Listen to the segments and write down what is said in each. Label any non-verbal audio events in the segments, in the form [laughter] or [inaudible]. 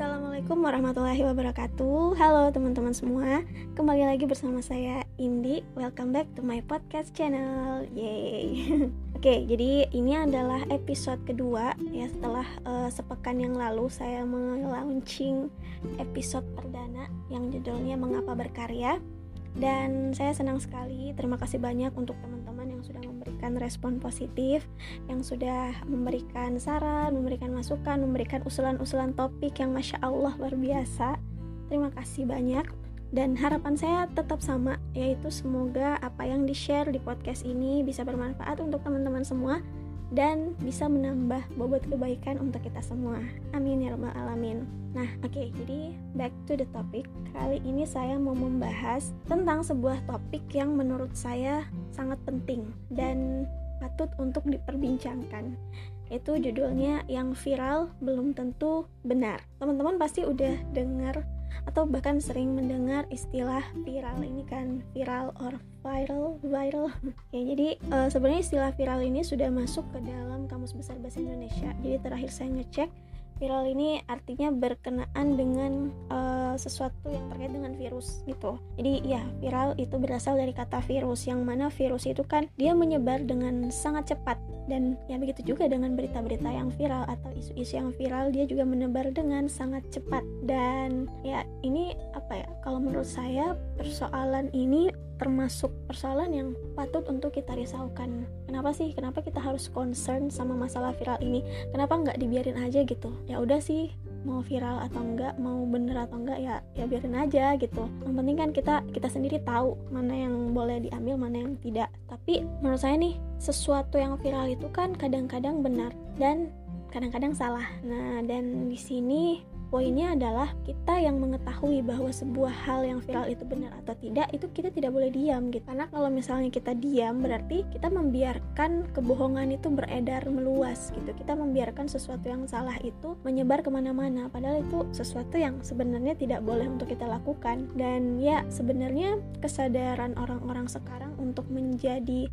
Assalamualaikum warahmatullahi wabarakatuh. Halo teman-teman semua. Kembali lagi bersama saya Indi. Welcome back to my podcast channel. Yeay [laughs] Oke jadi ini adalah episode kedua. Ya setelah uh, sepekan yang lalu Saya melaunching episode perdana Yang judulnya Mengapa Berkarya. Dan saya senang sekali. Terima kasih banyak untuk teman-teman yang sudah memberikan respon positif yang sudah memberikan saran memberikan masukan memberikan usulan-usulan topik yang masya Allah luar biasa. Terima kasih banyak. Dan harapan saya tetap sama yaitu semoga apa yang di share di podcast ini bisa bermanfaat untuk teman-teman semua dan bisa menambah bobot kebaikan untuk kita semua. Amin ya rabbal alamin. Nah, oke, okay, jadi back to the topic. Kali ini saya mau membahas tentang sebuah topik yang menurut saya sangat penting dan patut untuk diperbincangkan. Itu judulnya yang viral belum tentu benar. Teman-teman pasti udah dengar atau bahkan sering mendengar istilah viral ini kan viral or viral viral. [laughs] Ya jadi uh, sebenarnya istilah viral ini sudah masuk ke dalam kamus besar bahasa Indonesia. Jadi terakhir saya ngecek viral ini artinya berkenaan dengan uh, sesuatu yang terkait dengan virus gitu. Jadi ya viral itu berasal dari kata virus yang mana virus itu kan dia menyebar dengan sangat cepat dan ya begitu juga dengan berita-berita yang viral atau isu-isu yang viral dia juga menebar dengan sangat cepat dan ya ini apa ya kalau menurut saya persoalan ini termasuk persoalan yang patut untuk kita risaukan. Kenapa sih? Kenapa kita harus concern sama masalah viral ini? Kenapa nggak dibiarin aja gitu? Ya udah sih, mau viral atau enggak, mau bener atau enggak ya ya biarin aja gitu. Yang penting kan kita kita sendiri tahu mana yang boleh diambil, mana yang tidak. Tapi menurut saya nih, sesuatu yang viral itu kan kadang-kadang benar dan kadang-kadang salah. Nah, dan di sini Poinnya adalah kita yang mengetahui bahwa sebuah hal yang viral itu benar atau tidak, itu kita tidak boleh diam gitu. Karena kalau misalnya kita diam berarti kita membiarkan kebohongan itu beredar meluas gitu. Kita membiarkan sesuatu yang salah itu menyebar ke mana-mana. Padahal itu sesuatu yang sebenarnya tidak boleh untuk kita lakukan. Dan ya sebenarnya kesadaran orang-orang sekarang untuk menjadi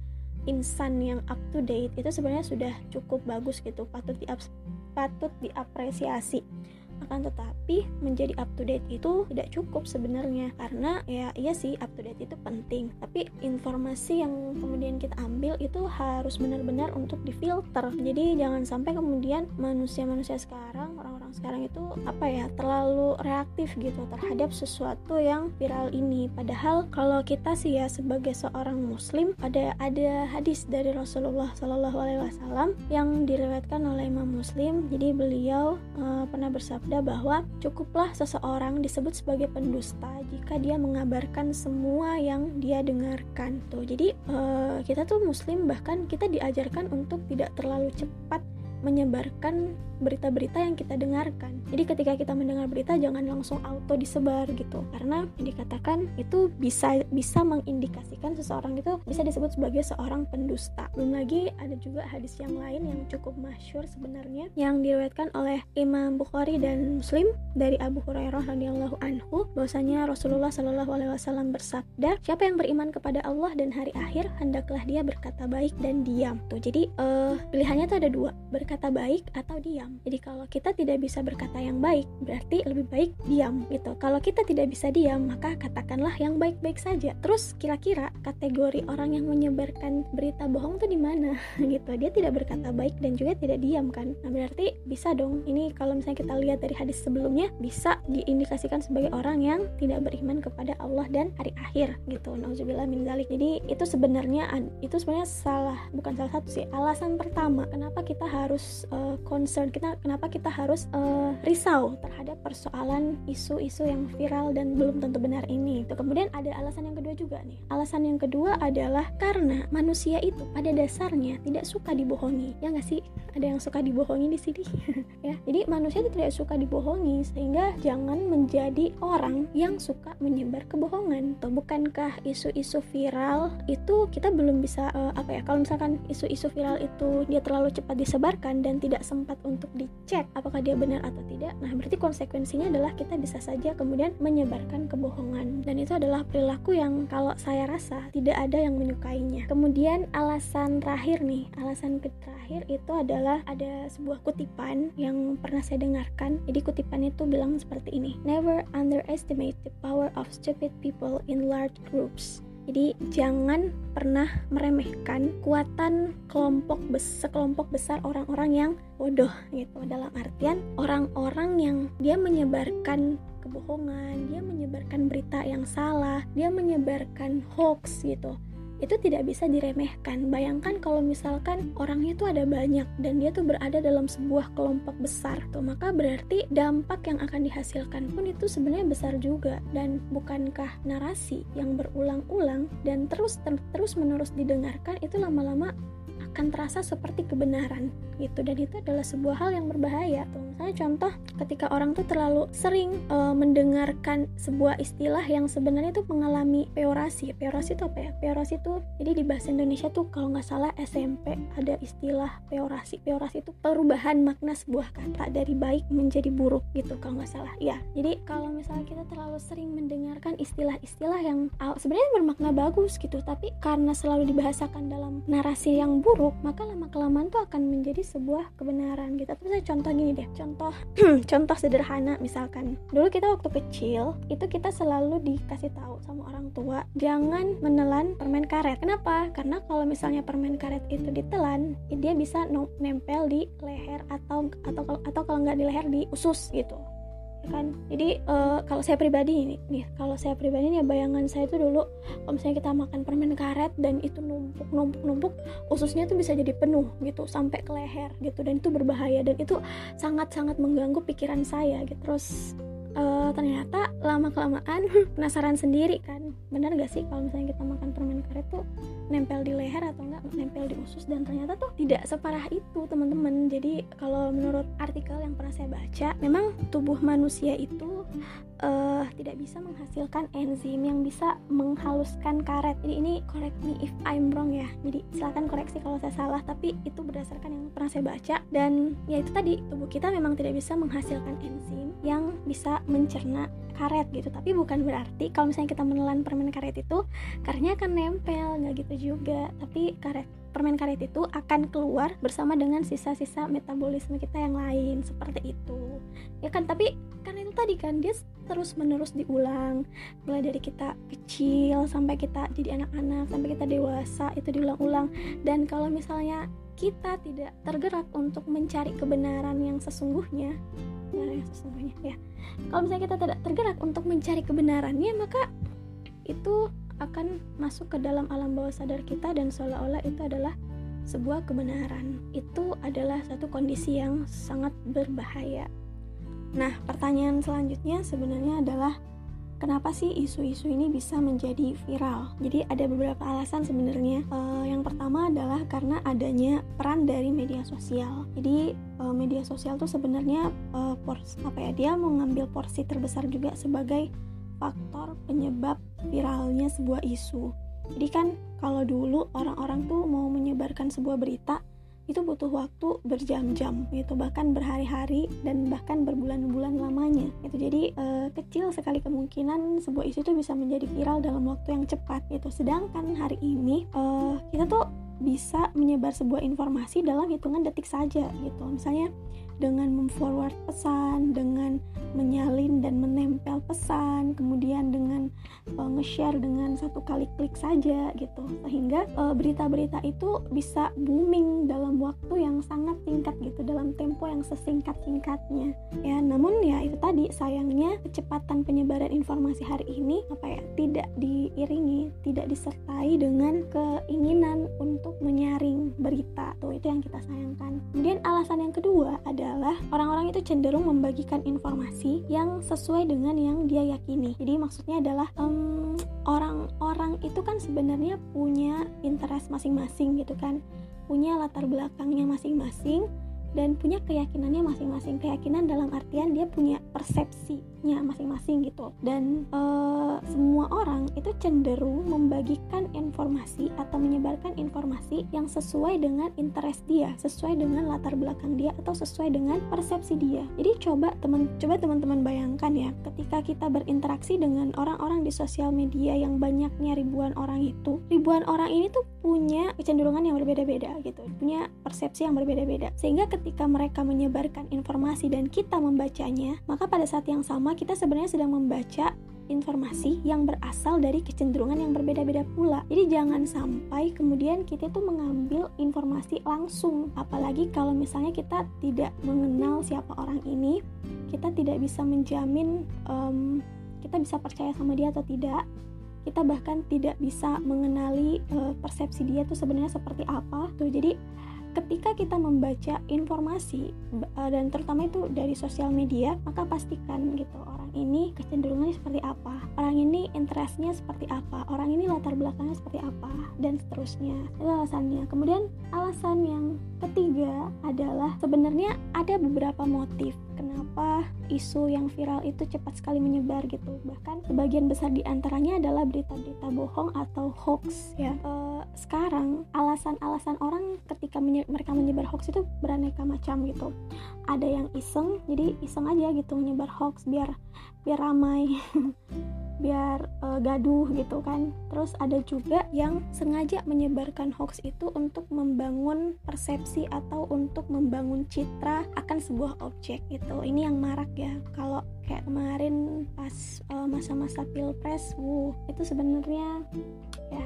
insan yang up to date itu sebenarnya sudah cukup bagus gitu patut di patut diapresiasi akan tetapi menjadi up to date itu tidak cukup sebenarnya. Karena ya iya sih up to date itu penting. Tapi informasi yang kemudian kita ambil itu harus benar-benar untuk difilter. Jadi jangan sampai kemudian manusia-manusia sekarang orang-orang sekarang itu apa ya terlalu reaktif gitu terhadap sesuatu yang viral ini. Padahal kalau kita sih ya sebagai seorang muslim ada ada hadis dari Rasulullah Shallallahu Alaihi Wasallam yang diriwayatkan oleh Imam Muslim. Jadi beliau uh, pernah bersabda bersabda bahwa cukuplah seseorang disebut sebagai pendusta jika dia mengabarkan semua yang dia dengarkan. Tuh, jadi uh, kita tuh muslim bahkan kita diajarkan untuk tidak terlalu cepat menyebarkan berita-berita yang kita dengarkan. Jadi ketika kita mendengar berita jangan langsung auto disebar gitu. Karena dikatakan itu bisa bisa mengindikasikan seseorang itu bisa disebut sebagai seorang pendusta. Belum lagi ada juga hadis yang lain yang cukup masyur sebenarnya yang diriwayatkan oleh Imam Bukhari dan Muslim dari Abu Hurairah radhiyallahu anhu bahwasanya Rasulullah shallallahu alaihi wasallam bersabda, "Siapa yang beriman kepada Allah dan hari akhir, hendaklah dia berkata baik dan diam." Tuh, jadi uh, pilihannya tuh ada dua, berkata baik atau diam. Jadi kalau kita tidak bisa berkata yang baik, berarti lebih baik diam gitu. Kalau kita tidak bisa diam, maka katakanlah yang baik-baik saja. Terus kira-kira kategori orang yang menyebarkan berita bohong tuh di mana [laughs] gitu. Dia tidak berkata baik dan juga tidak diam kan. Nah, berarti bisa dong. Ini kalau misalnya kita lihat dari hadis sebelumnya bisa diindikasikan sebagai orang yang tidak beriman kepada Allah dan hari akhir gitu. Nauzubillah min dzalik. Jadi itu sebenarnya itu sebenarnya salah bukan salah satu sih alasan pertama kenapa kita harus harus uh, concern kita kenapa kita harus uh, risau terhadap persoalan isu-isu yang viral dan belum tentu benar ini. Itu kemudian ada alasan yang kedua juga nih. Alasan yang kedua adalah karena manusia itu pada dasarnya tidak suka dibohongi. Ya nggak sih? Ada yang suka dibohongi di sini [laughs] ya. Jadi manusia itu tidak suka dibohongi sehingga jangan menjadi orang yang suka menyebar kebohongan. Atau bukankah isu-isu viral itu kita belum bisa uh, apa ya? Kalau misalkan isu-isu viral itu dia terlalu cepat disebarkan dan tidak sempat untuk dicek apakah dia benar atau tidak, nah berarti konsekuensinya adalah kita bisa saja kemudian menyebarkan kebohongan dan itu adalah perilaku yang kalau saya rasa tidak ada yang menyukainya. Kemudian alasan terakhir nih, alasan terakhir itu adalah ada sebuah kutipan yang pernah saya dengarkan. Jadi kutipan itu bilang seperti ini. Never underestimate the power of stupid people in large groups. Jadi jangan pernah meremehkan kekuatan kelompok bes sekelompok besar orang-orang yang bodoh gitu. Dalam artian orang-orang yang dia menyebarkan kebohongan, dia menyebarkan berita yang salah, dia menyebarkan hoax gitu itu tidak bisa diremehkan. Bayangkan kalau misalkan orangnya itu ada banyak dan dia tuh berada dalam sebuah kelompok besar tuh, maka berarti dampak yang akan dihasilkan pun itu sebenarnya besar juga dan bukankah narasi yang berulang-ulang dan terus terus menerus didengarkan itu lama-lama akan terasa seperti kebenaran gitu. Dan itu adalah sebuah hal yang berbahaya. Tuh misalnya contoh ketika orang tuh terlalu sering uh, mendengarkan sebuah istilah yang sebenarnya tuh mengalami peorasi. Peorasi itu apa ya? Peorasi itu jadi di bahasa Indonesia tuh kalau nggak salah SMP ada istilah peorasi. Peorasi itu perubahan makna sebuah kata dari baik menjadi buruk gitu kalau nggak salah. Ya jadi kalau misalnya kita terlalu sering mendengarkan istilah-istilah yang sebenarnya bermakna bagus gitu. Tapi karena selalu dibahasakan dalam narasi yang buruk buruk maka lama kelamaan tuh akan menjadi sebuah kebenaran gitu. Tapi saya contoh gini deh contoh [clears throat] contoh sederhana misalkan. Dulu kita waktu kecil itu kita selalu dikasih tahu sama orang tua jangan menelan permen karet. Kenapa? Karena kalau misalnya permen karet itu ditelan dia bisa nempel di leher atau atau atau kalau nggak di leher di usus gitu kan? Jadi uh, kalau saya pribadi ini nih kalau saya pribadi nih bayangan saya itu dulu kalau misalnya kita makan permen karet dan itu numpuk numpuk numpuk ususnya tuh bisa jadi penuh gitu sampai ke leher gitu dan itu berbahaya dan itu sangat sangat mengganggu pikiran saya gitu. Terus uh, ternyata lama kelamaan [laughs] penasaran sendiri kan. Benar gak sih kalau misalnya kita makan permen karet tuh nempel di leher atau enggak nempel di usus? Dan ternyata tuh tidak separah itu teman-teman. Jadi kalau menurut artikel yang pernah saya baca memang tubuh manusia itu uh, tidak bisa menghasilkan enzim yang bisa menghaluskan karet. Jadi ini correct me if I'm wrong ya. Jadi silahkan koreksi kalau saya salah tapi itu berdasarkan yang pernah saya baca. Dan ya itu tadi tubuh kita memang tidak bisa menghasilkan enzim yang bisa mencerna karet gitu. Tapi bukan berarti kalau misalnya kita menelan permen karet itu karetnya akan nempel nggak gitu juga. Tapi karet permen karet itu akan keluar bersama dengan sisa-sisa metabolisme kita yang lain seperti itu. Ya kan tapi kan itu tadi kan dia terus menerus diulang. Mulai dari kita kecil sampai kita jadi anak-anak sampai kita dewasa itu diulang-ulang. Dan kalau misalnya kita tidak tergerak untuk mencari kebenaran yang sesungguhnya yang sesungguhnya ya. Kalau misalnya kita tidak tergerak untuk mencari kebenarannya maka itu akan masuk ke dalam alam bawah sadar kita dan seolah-olah itu adalah sebuah kebenaran. Itu adalah satu kondisi yang sangat berbahaya. Nah pertanyaan selanjutnya sebenarnya adalah kenapa sih isu-isu ini bisa menjadi viral? Jadi ada beberapa alasan sebenarnya. Uh, yang pertama adalah karena adanya peran dari media sosial. Jadi uh, media sosial tuh sebenarnya uh, pors apa ya? Dia mengambil porsi terbesar juga sebagai faktor penyebab viralnya sebuah isu. Jadi kan kalau dulu orang-orang tuh mau menyebarkan sebuah berita itu butuh waktu berjam-jam gitu. Bahkan berhari-hari dan bahkan berbulan-bulan lamanya itu jadi e, kecil sekali kemungkinan sebuah isu itu bisa menjadi viral dalam waktu yang cepat gitu. Sedangkan hari ini e, kita tuh bisa menyebar sebuah informasi dalam hitungan detik saja gitu. Misalnya dengan memforward pesan, dengan menyalin dan menempel pesan, kemudian dengan uh, nge-share dengan satu kali klik saja gitu. Sehingga berita berita-berita itu bisa booming dalam waktu yang sangat singkat gitu, dalam tempo yang sesingkat-singkatnya. Ya, namun ya itu tadi sayangnya kecepatan penyebaran informasi hari ini apa ya, tidak diiringi, tidak disertai dengan keinginan untuk menyaring berita. Tuh itu yang kita sayangkan. Kemudian alasan yang kedua ada adalah orang-orang itu cenderung membagikan informasi yang sesuai dengan yang dia yakini. Jadi maksudnya adalah orang-orang um, itu kan sebenarnya punya interest masing-masing gitu kan, punya latar belakangnya masing-masing dan punya keyakinannya masing-masing. Keyakinan dalam artian dia punya persepsinya masing-masing gitu. Dan uh, semua orang itu cenderung membagikan informasi atau menyebarkan informasi yang sesuai dengan interest dia, sesuai dengan latar belakang dia atau sesuai dengan persepsi dia. Jadi coba teman coba teman-teman bayangkan ya, ketika kita berinteraksi dengan orang-orang di sosial media yang banyaknya ribuan orang itu, ribuan orang ini tuh punya kecenderungan yang berbeda-beda gitu, punya persepsi yang berbeda-beda. Sehingga ketika mereka menyebarkan informasi dan kita membacanya, maka pada saat yang sama kita sebenarnya sedang membaca informasi yang berasal dari kecenderungan yang berbeda-beda pula. Jadi jangan sampai kemudian kita tuh mengambil informasi langsung, apalagi kalau misalnya kita tidak mengenal siapa orang ini, kita tidak bisa menjamin um, kita bisa percaya sama dia atau tidak. Kita bahkan tidak bisa mengenali uh, persepsi dia tuh sebenarnya seperti apa. Tuh jadi ketika kita membaca informasi dan terutama itu dari sosial media, maka pastikan gitu ini kecenderungannya seperti apa orang ini interestnya seperti apa orang ini latar belakangnya seperti apa dan seterusnya. Itu alasannya. Kemudian alasan yang ketiga adalah sebenarnya ada beberapa motif kenapa isu yang viral itu cepat sekali menyebar gitu. Bahkan sebagian besar di antaranya adalah berita-berita bohong atau hoax ya. E, sekarang alasan-alasan orang ketika menye mereka menyebar hoax itu beraneka macam gitu. Ada yang iseng jadi iseng aja gitu menyebar hoax biar biar ramai [laughs] biar uh, gaduh gitu kan. Terus ada juga yang sengaja menyebarkan hoax itu untuk membangun persepsi atau untuk membangun citra akan sebuah objek gitu. Ini yang marak ya kalau kayak kemarin pas uh, masa-masa pilpres wuh itu sebenarnya ya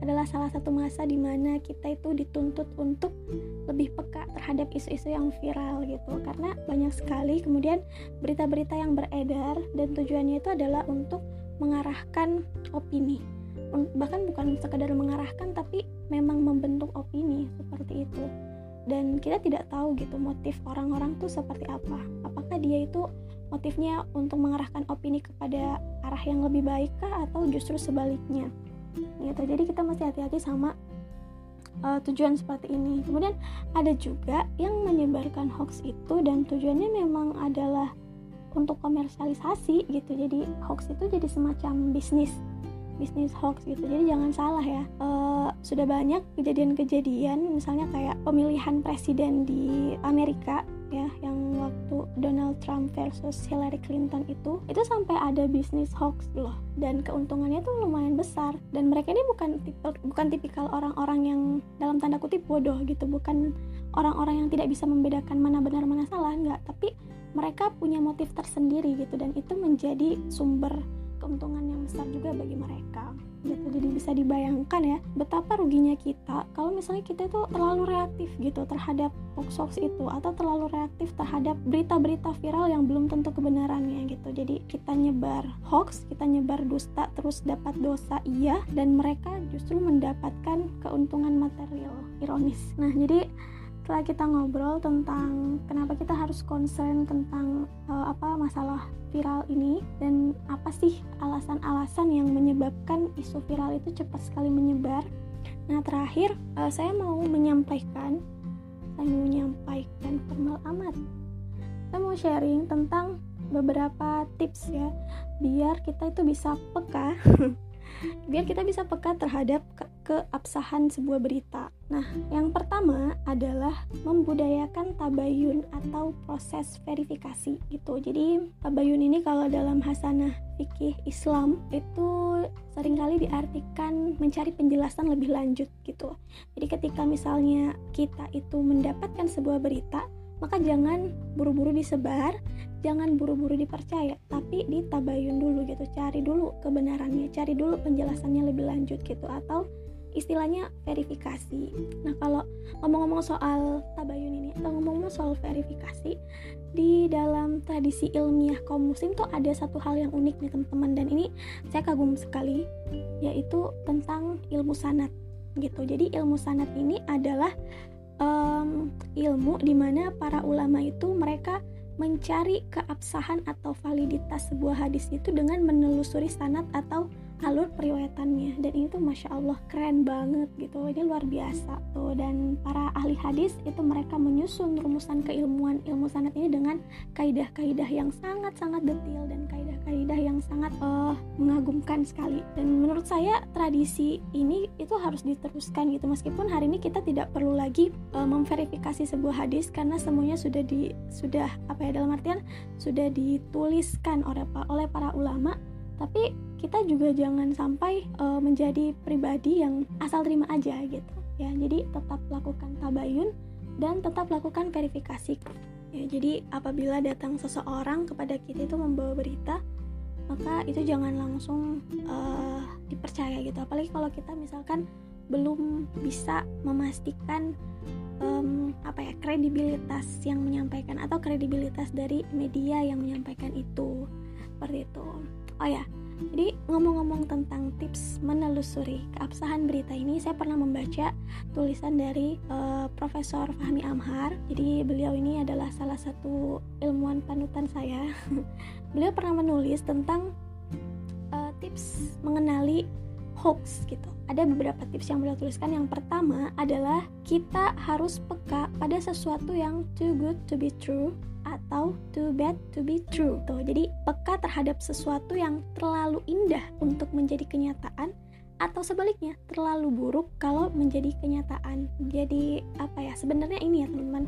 adalah salah satu masa di mana kita itu dituntut untuk lebih peka terhadap isu-isu yang viral gitu. Karena banyak sekali kemudian berita-berita yang beredar dan tujuannya itu adalah untuk mengarahkan opini. Bahkan bukan sekadar mengarahkan tapi memang membentuk opini seperti itu. Dan kita tidak tahu gitu motif orang-orang tuh seperti apa. Apakah dia itu motifnya untuk mengarahkan opini kepada arah yang lebih baik kah atau justru sebaliknya? Gitu. Jadi kita mesti hati-hati sama uh, tujuan seperti ini. Kemudian ada juga yang menyebarkan hoax itu dan tujuannya memang adalah untuk komersialisasi gitu. Jadi hoax itu jadi semacam bisnis bisnis hoax gitu. Jadi jangan salah ya uh, sudah banyak kejadian-kejadian misalnya kayak pemilihan presiden di Amerika ya yang waktu Donald Trump versus Hillary Clinton itu itu sampai ada bisnis hoax loh. Dan keuntungannya tuh lumayan besar. Dan mereka ini bukan tipe, bukan tipikal orang-orang yang dalam tanda kutip bodoh gitu. Bukan orang-orang yang tidak bisa membedakan mana benar mana salah. Nggak. Tapi mereka punya motif tersendiri gitu. Dan itu menjadi sumber keuntungan yang besar juga bagi mereka. Gitu. Jadi bisa dibayangkan ya betapa ruginya kita kalau misalnya kita itu terlalu reaktif gitu terhadap hoax-hoax itu atau terlalu reaktif terhadap berita-berita viral yang belum tentu kebenarannya gitu. Jadi kita nyebar hoax kita nyebar dusta terus dapat dosa iya dan mereka justru mendapatkan keuntungan material ironis. Nah jadi setelah kita ngobrol tentang kenapa kita harus concern tentang uh, apa masalah viral ini dan apa sih alasan-alasan yang menyebabkan isu viral itu cepat sekali menyebar. Nah, terakhir uh, saya mau menyampaikan saya mau menyampaikan formal amat. Saya mau sharing tentang beberapa tips ya biar kita itu bisa peka [laughs] biar kita bisa peka terhadap keabsahan sebuah berita. Nah, yang pertama adalah membudayakan tabayun atau proses verifikasi gitu. Jadi, tabayun ini kalau dalam hasanah fikih Islam itu sering kali diartikan mencari penjelasan lebih lanjut gitu. Jadi, ketika misalnya kita itu mendapatkan sebuah berita, maka jangan buru-buru disebar, jangan buru-buru dipercaya, tapi ditabayun dulu gitu, cari dulu kebenarannya, cari dulu penjelasannya lebih lanjut gitu atau istilahnya verifikasi. Nah, kalau ngomong-ngomong soal tabayun ini atau ngomong-ngomong soal verifikasi, di dalam tradisi ilmiah kaum muslim tuh ada satu hal yang unik nih teman-teman dan ini saya kagum sekali yaitu tentang ilmu sanat gitu. Jadi ilmu sanat ini adalah um, ilmu di mana para ulama itu mereka mencari keabsahan atau validitas sebuah hadis itu dengan menelusuri sanat atau alur periwayatannya. Dan ini tuh masya Allah keren banget gitu. Ini luar biasa tuh. Dan para ahli hadis itu mereka menyusun rumusan keilmuan. Ilmu sanad ini dengan kaidah-kaidah yang sangat-sangat detail dan kaidah-kaidah yang sangat uh, mengagumkan sekali. Dan menurut saya tradisi ini itu harus diteruskan gitu. Meskipun hari ini kita tidak perlu lagi uh, memverifikasi sebuah hadis karena semuanya sudah di sudah apa ya dalam artian sudah dituliskan oleh oleh para ulama tapi kita juga jangan sampai uh, menjadi pribadi yang asal terima aja gitu. Ya jadi tetap lakukan tabayun dan tetap lakukan verifikasi. Ya jadi apabila datang seseorang kepada kita itu membawa berita maka itu jangan langsung uh, dipercaya gitu. Apalagi kalau kita misalkan belum bisa memastikan um, apa ya kredibilitas yang menyampaikan atau kredibilitas dari media yang menyampaikan itu. Seperti itu oh ya jadi ngomong-ngomong tentang tips menelusuri keabsahan berita ini saya pernah membaca tulisan dari uh, Profesor Fahmi Amhar. Jadi beliau ini adalah salah satu ilmuwan panutan saya. [laughs] Beliau pernah menulis tentang uh, tips mengenali hoax gitu. Ada beberapa tips yang beliau tuliskan. Yang pertama adalah kita harus peka pada sesuatu yang too good to be true atau too bad to be true. Tuh, jadi peka terhadap sesuatu yang terlalu indah untuk menjadi kenyataan atau sebaliknya terlalu buruk kalau menjadi kenyataan. Jadi apa ya sebenarnya ini ya teman-teman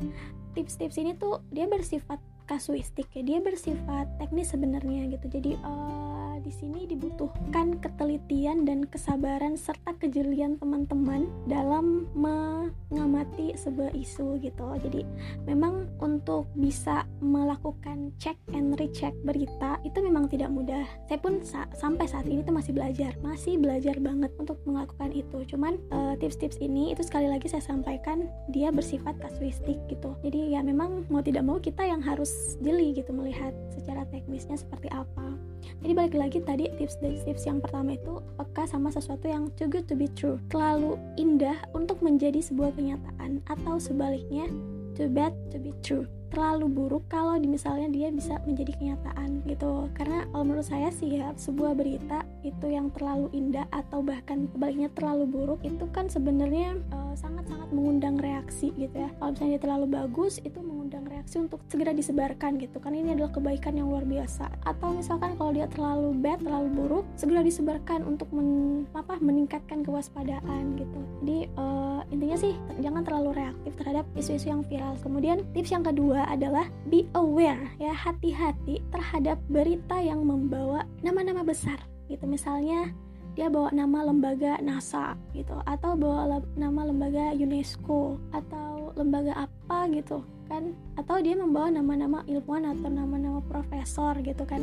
tips-tips ini tuh dia bersifat kasuistik ya dia bersifat teknis sebenarnya gitu. Jadi uh, di sini dibutuhkan ketelitian dan kesabaran serta kejelian teman-teman dalam mengamati sebuah isu gitu. Jadi memang untuk bisa melakukan check and recheck berita itu memang tidak mudah. Saya pun sa sampai saat ini tuh masih belajar, masih belajar banget untuk melakukan itu. Cuman eh, tips-tips uh, ini itu sekali lagi saya sampaikan dia bersifat kasuistik gitu. Jadi ya memang mau tidak mau kita yang harus jeli gitu melihat secara teknisnya seperti apa. Jadi balik lagi tadi tips dari tips yang pertama itu peka sama sesuatu yang too good to be true. Terlalu indah untuk menjadi sebuah kenyataan atau sebaliknya too bad to be true. Terlalu buruk kalau misalnya dia bisa menjadi kenyataan gitu. Karena kalau menurut saya sih ya sebuah berita itu yang terlalu indah atau bahkan sebaliknya terlalu buruk itu kan sebenarnya uh, sangat-sangat mengundang reaksi gitu ya. Kalau misalnya dia terlalu bagus itu mengundang reaksi untuk segera disebarkan gitu kan. Ini adalah kebaikan yang luar biasa. Atau misalkan kalau dia terlalu bad terlalu buruk segera disebarkan untuk men, apa meningkatkan kewaspadaan gitu. Jadi uh, intinya sih jangan terlalu reaktif terhadap isu-isu yang viral. Kemudian tips yang kedua adalah be aware ya hati-hati terhadap berita yang membawa nama-nama besar gitu. Misalnya dia bawa nama lembaga NASA gitu atau bawa nama lembaga UNESCO atau lembaga apa gitu kan? Atau dia membawa nama-nama ilmuwan atau nama-nama profesor gitu kan.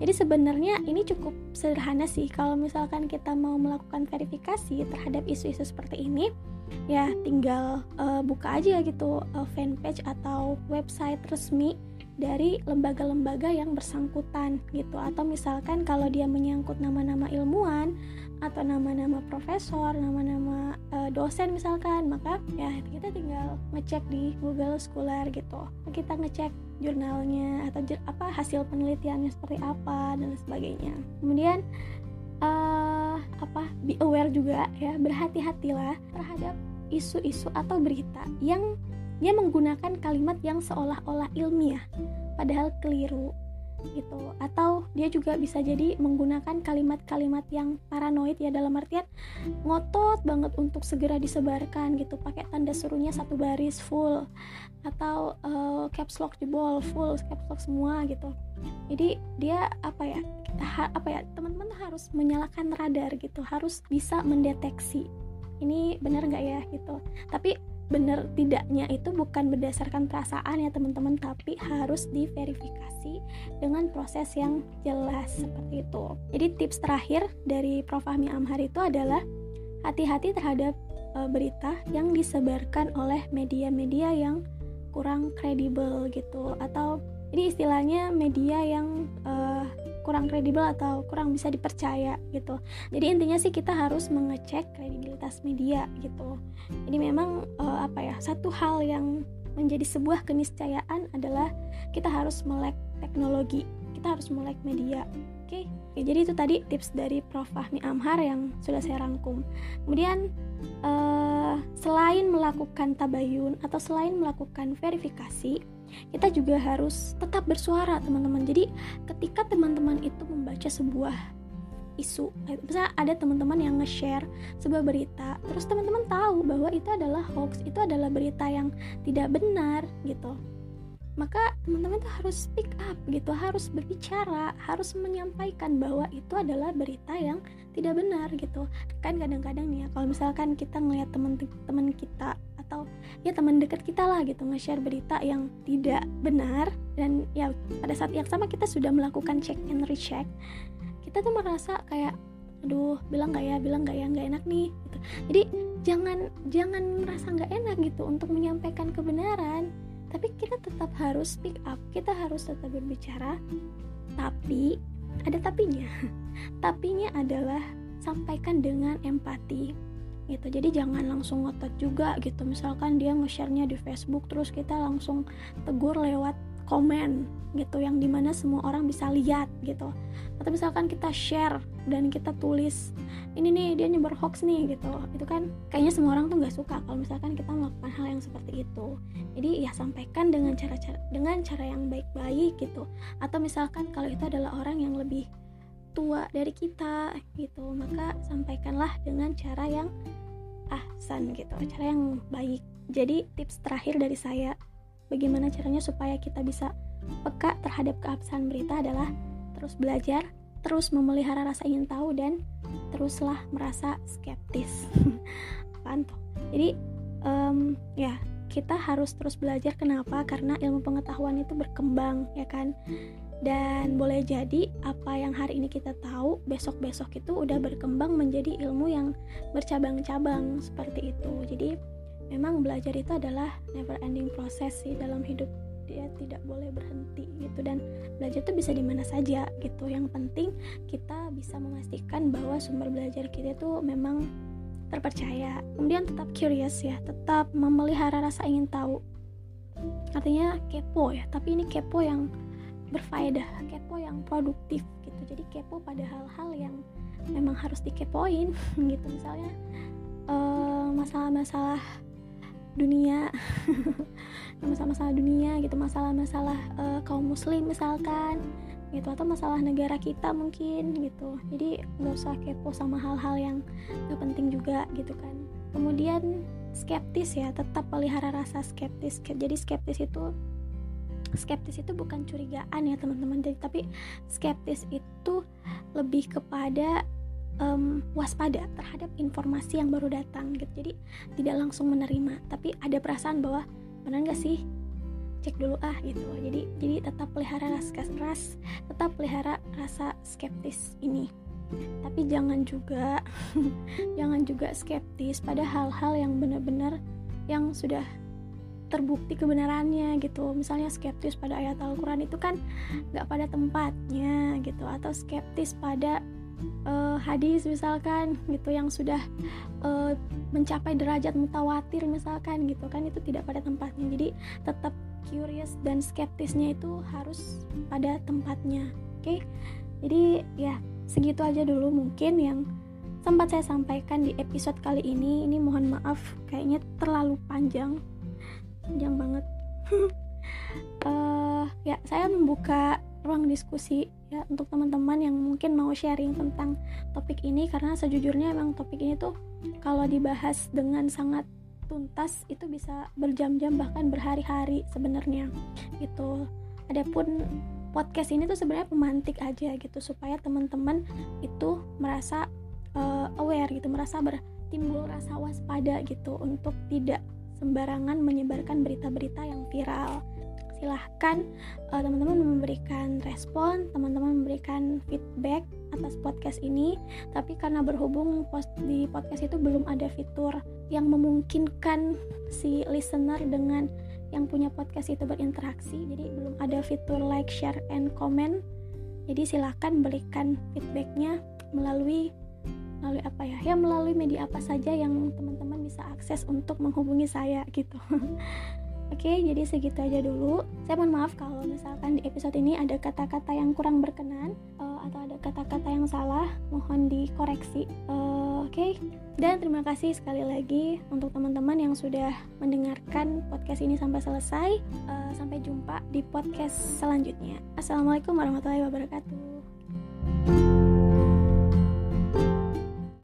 Jadi sebenarnya ini cukup sederhana sih. Kalau misalkan kita mau melakukan verifikasi terhadap isu-isu seperti ini ya tinggal uh, buka aja gitu uh, fanpage atau website resmi dari lembaga-lembaga yang bersangkutan gitu. Atau misalkan kalau dia menyangkut nama-nama ilmuwan atau nama-nama profesor, nama-nama uh, dosen misalkan, maka ya kita tinggal ngecek di Google Scholar gitu. Kita ngecek jurnalnya atau apa hasil penelitiannya seperti apa dan sebagainya. Kemudian uh, apa be aware juga ya, berhati-hatilah terhadap isu-isu atau berita yang dia menggunakan kalimat yang seolah-olah ilmiah padahal keliru gitu. Atau dia juga bisa jadi menggunakan kalimat-kalimat yang paranoid ya dalam artian ngotot banget untuk segera disebarkan gitu. Pakai tanda serunya satu baris full. Atau uh, caps lock jebol full caps lock semua gitu. Jadi dia apa ya ha, apa ya teman-teman harus menyalakan radar gitu. Harus bisa mendeteksi. Ini benar nggak ya gitu. Tapi benar tidaknya itu bukan berdasarkan perasaan ya teman-teman tapi harus diverifikasi dengan proses yang jelas seperti itu jadi tips terakhir dari Prof. Fahmi Amhar itu adalah hati-hati terhadap e, berita yang disebarkan oleh media-media yang kurang kredibel gitu atau jadi istilahnya media yang uh, kurang kredibel atau kurang bisa dipercaya gitu jadi intinya sih kita harus mengecek kredibilitas media gitu jadi memang uh, apa ya satu hal yang menjadi sebuah keniscayaan adalah kita harus melek teknologi kita harus melek media Oke, okay? jadi itu tadi tips dari Prof. Fahmi Amhar yang sudah saya rangkum. Kemudian uh, selain melakukan tabayun atau selain melakukan verifikasi, kita juga harus tetap bersuara teman-teman. Jadi ketika teman-teman itu membaca sebuah isu, misalnya ada teman-teman yang nge-share sebuah berita, terus teman-teman tahu bahwa itu adalah hoax, itu adalah berita yang tidak benar gitu. Maka teman-teman tuh harus speak up gitu. Harus berbicara harus menyampaikan bahwa itu adalah berita yang tidak benar gitu. Kan kadang-kadang nih ya kalau misalkan kita ngelihat teman-teman kita atau ya teman dekat kita lah gitu nge-share berita yang tidak benar. Dan ya pada saat yang sama kita sudah melakukan check and recheck. Kita tuh merasa kayak aduh bilang gak ya bilang gak ya nggak enak nih gitu. Jadi jangan jangan merasa nggak enak gitu untuk menyampaikan kebenaran. Tapi kita tetap harus speak up kita harus tetap berbicara. Tapi ada tapinya. [laughs] Tapinya adalah sampaikan dengan empati gitu. Jadi jangan langsung ngotot juga gitu. Misalkan dia nge-share-nya di Facebook terus kita langsung tegur lewat komen gitu yang di mana semua orang bisa lihat gitu. Atau misalkan kita share dan kita tulis ini nih dia nyebar hoax nih gitu. Itu kan kayaknya semua orang tuh nggak suka kalau misalkan kita melakukan hal yang seperti itu. Jadi ya sampaikan dengan cara-cara dengan cara yang baik-baik gitu. Atau misalkan kalau itu adalah orang yang lebih tua dari kita gitu maka sampaikanlah dengan cara yang ahsan gitu cara yang baik jadi tips terakhir dari saya bagaimana caranya supaya kita bisa peka terhadap keabsahan berita adalah terus belajar, terus memelihara rasa ingin tahu dan teruslah merasa skeptis. [laughs] Panto. Jadi um, ya kita harus terus belajar kenapa? Karena ilmu pengetahuan itu berkembang ya kan. Dan boleh jadi apa yang hari ini kita tahu besok-besok itu udah berkembang menjadi ilmu yang bercabang-cabang seperti itu. Jadi memang belajar itu adalah never ending proses sih dalam hidup. Dia tidak boleh berhenti gitu. Dan belajar itu bisa di mana saja gitu. Yang penting kita bisa memastikan bahwa sumber belajar kita itu memang terpercaya. Kemudian tetap curious ya tetap memelihara rasa ingin tahu. Artinya kepo ya tapi ini kepo yang berfaedah kepo yang produktif gitu. Jadi kepo pada hal-hal yang memang harus dikepoin [laughs] gitu. Misalnya eh, masalah-masalah dunia [laughs] masalah-masalah dunia gitu masalah-masalah uh, kaum muslim misalkan gitu atau masalah negara kita mungkin gitu. Jadi nggak usah kepo sama hal-hal yang gak penting juga gitu kan. Kemudian skeptis ya tetap pelihara rasa skeptis. Jadi skeptis itu skeptis itu bukan curigaan ya teman-teman. Jadi tapi skeptis itu lebih kepada um, waspada terhadap informasi yang baru datang gitu. Jadi tidak langsung menerima. Tapi ada perasaan bahwa benar nggak sih? Cek dulu ah gitu. Jadi jadi tetap pelihara rasa ras tetap pelihara rasa skeptis ini. Tapi jangan juga [laughs] jangan juga skeptis pada hal-hal yang benar-benar yang sudah terbukti kebenarannya gitu. Misalnya skeptis pada ayat Al-Quran itu kan nggak pada tempatnya gitu atau skeptis pada uh, hadis misalkan gitu yang sudah uh, mencapai derajat mutawatir misalkan gitu kan itu tidak pada tempatnya. Jadi tetap curious dan skeptisnya itu harus pada tempatnya oke? Okay? jadi ya segitu aja dulu mungkin yang sempat saya sampaikan di episode kali ini. Ini mohon maaf kayaknya terlalu panjang panjang banget. Uh, [laughs] ya saya membuka ruang diskusi ya untuk teman-teman yang mungkin mau sharing tentang topik ini karena sejujurnya emang topik ini tuh kalau dibahas dengan sangat tuntas itu bisa berjam-jam bahkan berhari-hari sebenarnya gitu. Adapun podcast ini tuh sebenarnya pemantik aja gitu supaya teman-teman itu merasa uh, aware gitu merasa bertimbul rasa waspada gitu untuk tidak sembarangan menyebarkan berita-berita yang viral. Silahkan uh, teman-teman memberikan respon teman-teman memberikan feedback atas podcast ini. Tapi karena berhubung post di podcast itu belum ada fitur yang memungkinkan si listener dengan yang punya podcast itu berinteraksi jadi belum ada fitur like share and comment. Jadi silahkan berikan feedbacknya melalui melalui apa ya ya melalui media apa saja yang teman-teman bisa akses untuk menghubungi saya gitu [laughs] Oke, jadi segitu aja dulu. Saya mohon maaf kalau misalkan di episode ini ada kata-kata yang kurang berkenan uh, atau ada kata-kata yang salah, mohon dikoreksi. Uh, Oke, dan terima kasih sekali lagi untuk teman-teman yang sudah mendengarkan podcast ini sampai selesai. Uh, sampai jumpa di podcast selanjutnya. Assalamualaikum warahmatullahi wabarakatuh.